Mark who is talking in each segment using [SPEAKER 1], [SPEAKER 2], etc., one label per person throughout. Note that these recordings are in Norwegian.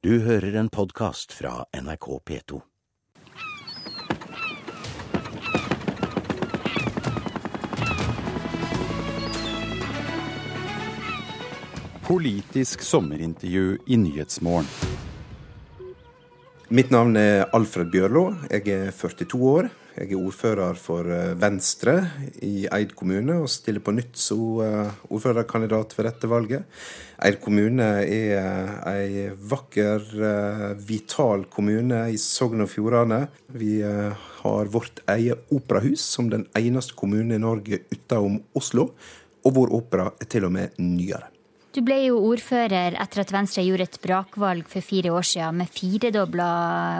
[SPEAKER 1] Du hører en podkast fra NRK P2.
[SPEAKER 2] Politisk sommerintervju i Nyhetsmorgen.
[SPEAKER 3] Mitt navn er Alfred Bjørlo. Jeg er 42 år. Jeg er ordfører for eh, Venstre i Eid kommune og stiller på nytt som eh, ordførerkandidat ved dette valget. Eid kommune er eh, ei vakker, vital kommune i Sogn og Fjordane. Vi har vårt eget operahus som den eneste kommunen i Norge utenom Oslo. Og vår opera er til og med nyere.
[SPEAKER 4] Du ble jo ordfører etter at Venstre gjorde et brakvalg for fire år siden med firedobla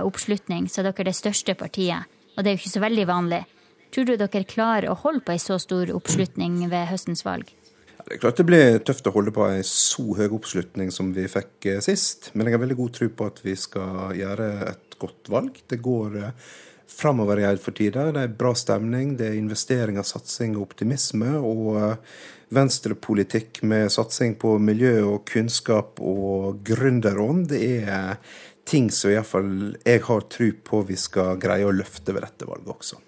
[SPEAKER 4] oppslutning, så dere er det største partiet. Og det er jo ikke så veldig vanlig. Tror du dere klarer å holde på ei så stor oppslutning ved høstens valg?
[SPEAKER 3] Det er klart det blir tøft å holde på ei så høy oppslutning som vi fikk eh, sist, men jeg har veldig god tro på at vi skal gjøre et godt valg. Det går eh, framover i Eid for tida. Det er bra stemning, det er investeringer, satsing og optimisme. og eh, venstrepolitikk med satsing på miljø og kunnskap og gründerånd, er ting som iallfall jeg har tro på vi skal greie å løfte ved dette valget også.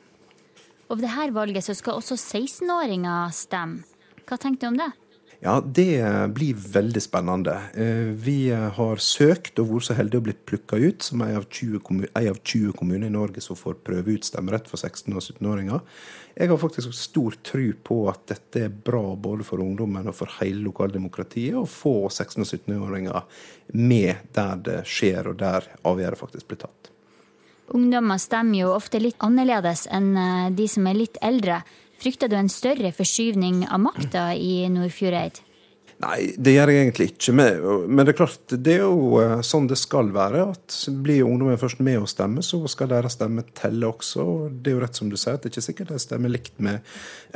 [SPEAKER 4] Og ved dette valget så skal også 16-åringer stemme. Hva tenker du om det?
[SPEAKER 3] Ja, det blir veldig spennende. Eh, vi har søkt og vært så heldige å bli plukka ut som en av 20 kommuner i Norge som får prøve ut stemmerett for 16- og 17-åringer. Jeg har faktisk stor tro på at dette er bra både for ungdommen og for hele lokaldemokratiet å få 16- og 17-åringer med der det skjer, og der avgjørelser faktisk blir tatt.
[SPEAKER 4] Ungdommer stemmer jo ofte litt annerledes enn eh, de som er litt eldre. Frykter du en større forskyvning av makta i Nordfjordeid?
[SPEAKER 3] Nei, det gjør jeg egentlig ikke. Men det er klart, det er jo eh, sånn det skal være. at Blir ungdommen først med å stemme, så skal deres stemme telle også. og Det er jo rett som du sier, at det er ikke sikkert de stemmer likt med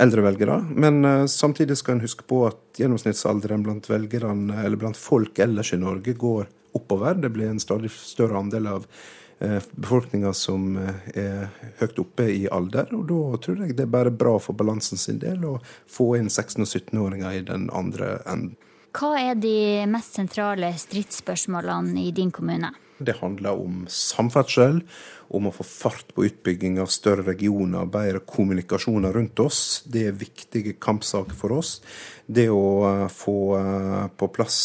[SPEAKER 3] eldre velgere. Men uh, samtidig skal en huske på at gjennomsnittsalderen blant velgerne, eller blant folk ellers i Norge, går oppover. Det blir en stadig større andel av befolkninga som eh, er høyt oppe i alder. Og da tror jeg det er bare bra for balansen sin del å få inn 16- og 17-åringer i den andre enden.
[SPEAKER 4] Hva er de mest sentrale stridsspørsmålene i din kommune?
[SPEAKER 3] Det handler om samferdsel, om å få fart på utbygging av større regioner, bedre kommunikasjoner rundt oss. Det er viktige kampsaker for oss. Det å eh, få på plass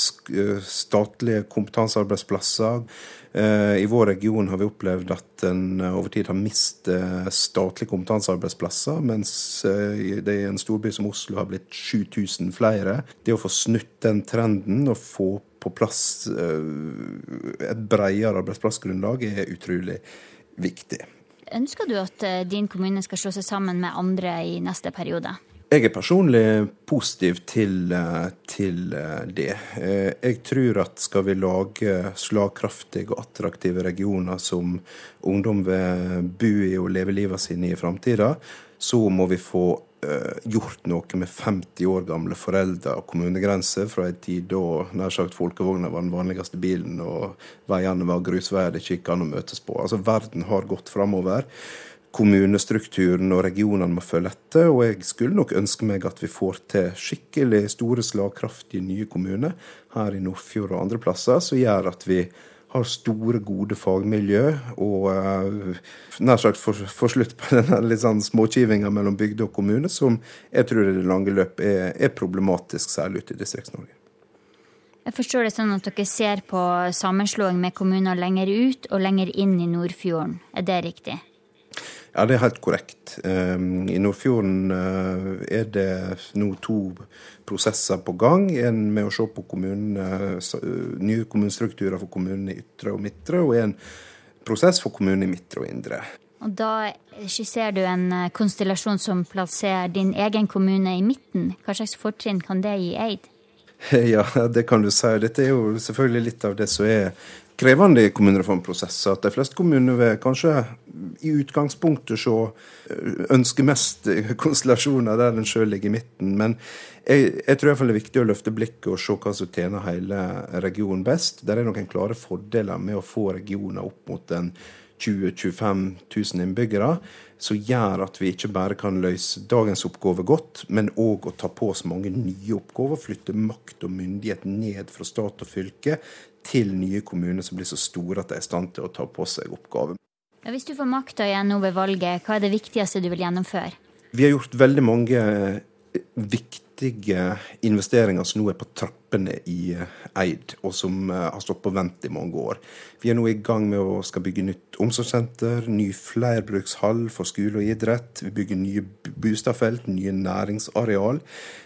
[SPEAKER 3] statlige kompetansearbeidsplasser Eh, I vår region har vi opplevd at en eh, over tid har mistet eh, statlige kompetansearbeidsplasser, mens det i en storby som Oslo har blitt 7000 flere. Det å få snutt den trenden og få på plass et bredere arbeidsplassgrunnlag er utrolig viktig.
[SPEAKER 4] Ønsker du at din kommune skal slå seg sammen med andre i neste periode?
[SPEAKER 3] Jeg er personlig positiv til, eh, til, eh, det. Eh, jeg tror at skal vi lage slagkraftige og attraktive regioner som ungdom vil bo i og leve livet sine i i framtida, så må vi få gjort noe med 50 år gamle foreldre og kommunegrenser fra en tid da nær sagt folkevogna var den vanligste bilen og veiene var grusveier det ikke an å møtes på. Altså Verden har gått framover kommunestrukturen og regionene må følge etter. Og jeg skulle nok ønske meg at vi får til skikkelig store, slagkraftige nye kommuner her i Nordfjord og andre plasser, som gjør at vi har store, gode fagmiljø og uh, nær sagt får slutt på den litt sånn småkivinga mellom bygde og kommune, som jeg tror i det lange løp er, er problematisk, særlig ute i Distrikts-Norge.
[SPEAKER 4] Jeg forstår det sånn at dere ser på sammenslåing med kommuner lenger ut og lenger inn i Nordfjorden. Er det riktig?
[SPEAKER 3] Ja, det er helt korrekt. Ehm, I Nordfjorden eh, er det nå to prosesser på gang. En med å se på kommunene, nye kommunestrukturer for kommunene i ytre og midtre, og en prosess for kommunene i midtre og indre.
[SPEAKER 4] Og Da skisserer du en eh, konstellasjon som plasserer din egen kommune i midten. Hva slags fortrinn kan det gi Eid?
[SPEAKER 3] Ja, det kan du si. Dette er jo selvfølgelig litt av det som er krevende i kommunereformprosesser. At de fleste kommuner vil kanskje i utgangspunktet så ønsker mest konstellasjoner der en sjøl ligger i midten. Men jeg, jeg tror iallfall det er viktig å løfte blikket og se hva som tjener hele regionen best. Der er noen klare fordeler med å få regioner opp mot en 20 000-25 000 innbyggere, som gjør at vi ikke bare kan løse dagens oppgaver godt, men òg å ta på oss mange nye oppgaver. Flytte makt og myndighet ned fra stat og fylke til nye kommuner som blir så store at de er i stand til å ta på seg oppgaver.
[SPEAKER 4] Hvis du får makta igjen nå ved valget, hva er det viktigste du vil gjennomføre?
[SPEAKER 3] Vi har gjort veldig mange viktige viktige investeringer som nå er på trappene i eh, Eid, og som eh, har stått på vent i mange år. Vi er nå i gang med å skal bygge nytt omsorgssenter, ny flerbrukshall for skole og idrett. Vi bygger nye boligfelt, nye næringsareal.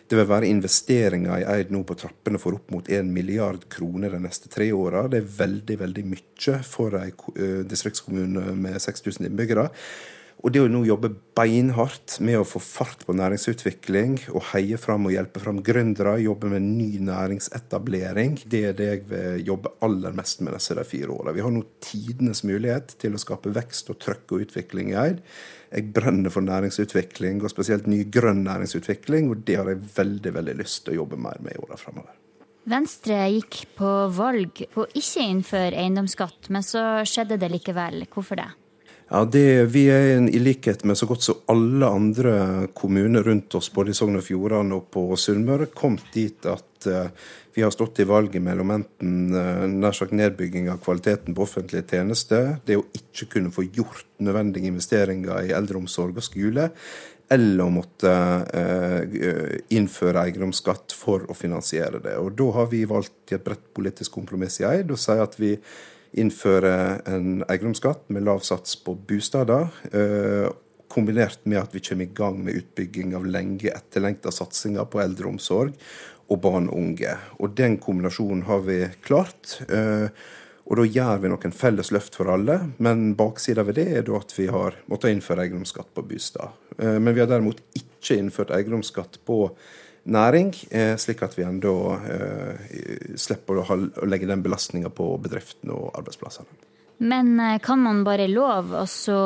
[SPEAKER 3] Det vil være investeringer i Eid nå på trappene for opp mot 1 milliard kroner de neste tre åra. Det er veldig, veldig mye for ei eh, distriktskommune med 6000 innbyggere. Og det å nå jobbe beinhardt med å få fart på næringsutvikling og heie fram og hjelpe fram gründere, jobbe med ny næringsetablering, det er det jeg vil jobbe aller mest med disse fire åra. Vi har nå tidenes mulighet til å skape vekst og trøkk og utvikling i Eid. Jeg brenner for næringsutvikling, og spesielt ny grønn næringsutvikling, og det har jeg veldig, veldig lyst til å jobbe mer med i åra framover.
[SPEAKER 4] Venstre gikk på valg på ikke innføre eiendomsskatt, men så skjedde det likevel. Hvorfor det?
[SPEAKER 3] Ja, det, Vi er i likhet med så godt som alle andre kommuner rundt oss, både i Sogn og Fjordane og på Sunnmøre, kommet dit at uh, vi har stått i valget mellom enten uh, nær sagt nedbygging av kvaliteten på offentlige tjenester, det å ikke kunne få gjort nødvendige investeringer i eldreomsorg og skole, eller å måtte uh, innføre eiendomsskatt for å finansiere det. Og Da har vi valgt i et bredt politisk kompromiss i Eid å si at vi innføre en eiendomsskatt med lav sats på bostader. Eh, kombinert med at vi kommer i gang med utbygging av lenge etterlengta satsinger på eldreomsorg og barn og unge. Og Den kombinasjonen har vi klart. Eh, og Da gjør vi noen felles løft for alle, men baksida ved det er at vi har måttet innføre eiendomsskatt på bostad. Eh, men vi har derimot ikke innført eiendomsskatt på næring, eh, slik at vi enda eh, slipper å, legge den belastninga på bedriftene og arbeidsplassene.
[SPEAKER 4] Men eh, kan man bare love, og så,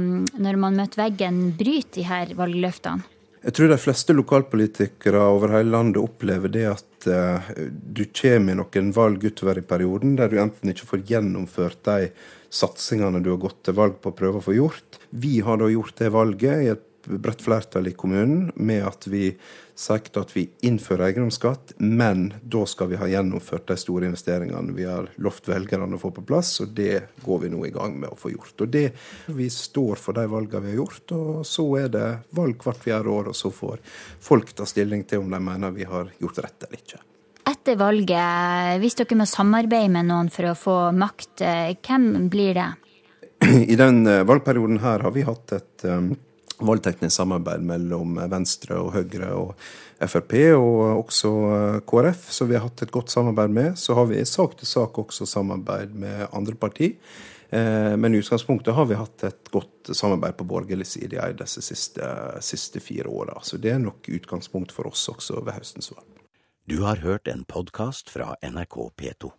[SPEAKER 4] mm, når man møter veggen, bryte de her valgløftene?
[SPEAKER 3] Jeg tror de fleste lokalpolitikere over hele landet opplever det at uh, du kommer i noen valg utover i perioden der du enten ikke får gjennomført de satsingene du har gått til valg på å prøve å få gjort. Vi har da gjort det valget i et bredt flertall i kommunen med at vi sagt at vi innfører eiendomsskatt, men da skal vi ha gjennomført de store investeringene vi har lovt velgerne å få på plass, og det går vi nå i gang med å få gjort. Og det, Vi står for de valgene vi har gjort, og så er det valg hvert fjerde år, og så får folk ta stilling til om de mener vi har gjort rett eller ikke.
[SPEAKER 4] Etter valget, hvis dere må samarbeide med noen for å få makt, eh, hvem blir det?
[SPEAKER 3] I den eh, valgperioden her har vi hatt et um, i samarbeid mellom Venstre og Høyre og Frp, og også eh, KrF, som vi har hatt et godt samarbeid med. Så har vi i sak til sak også samarbeid med andre parti. Eh, men i utgangspunktet har vi hatt et godt samarbeid på borgerlig side i disse siste, siste fire åra. Så det er nok utgangspunkt for oss også ved høstens valg.
[SPEAKER 1] Du har hørt en podkast fra NRK P2.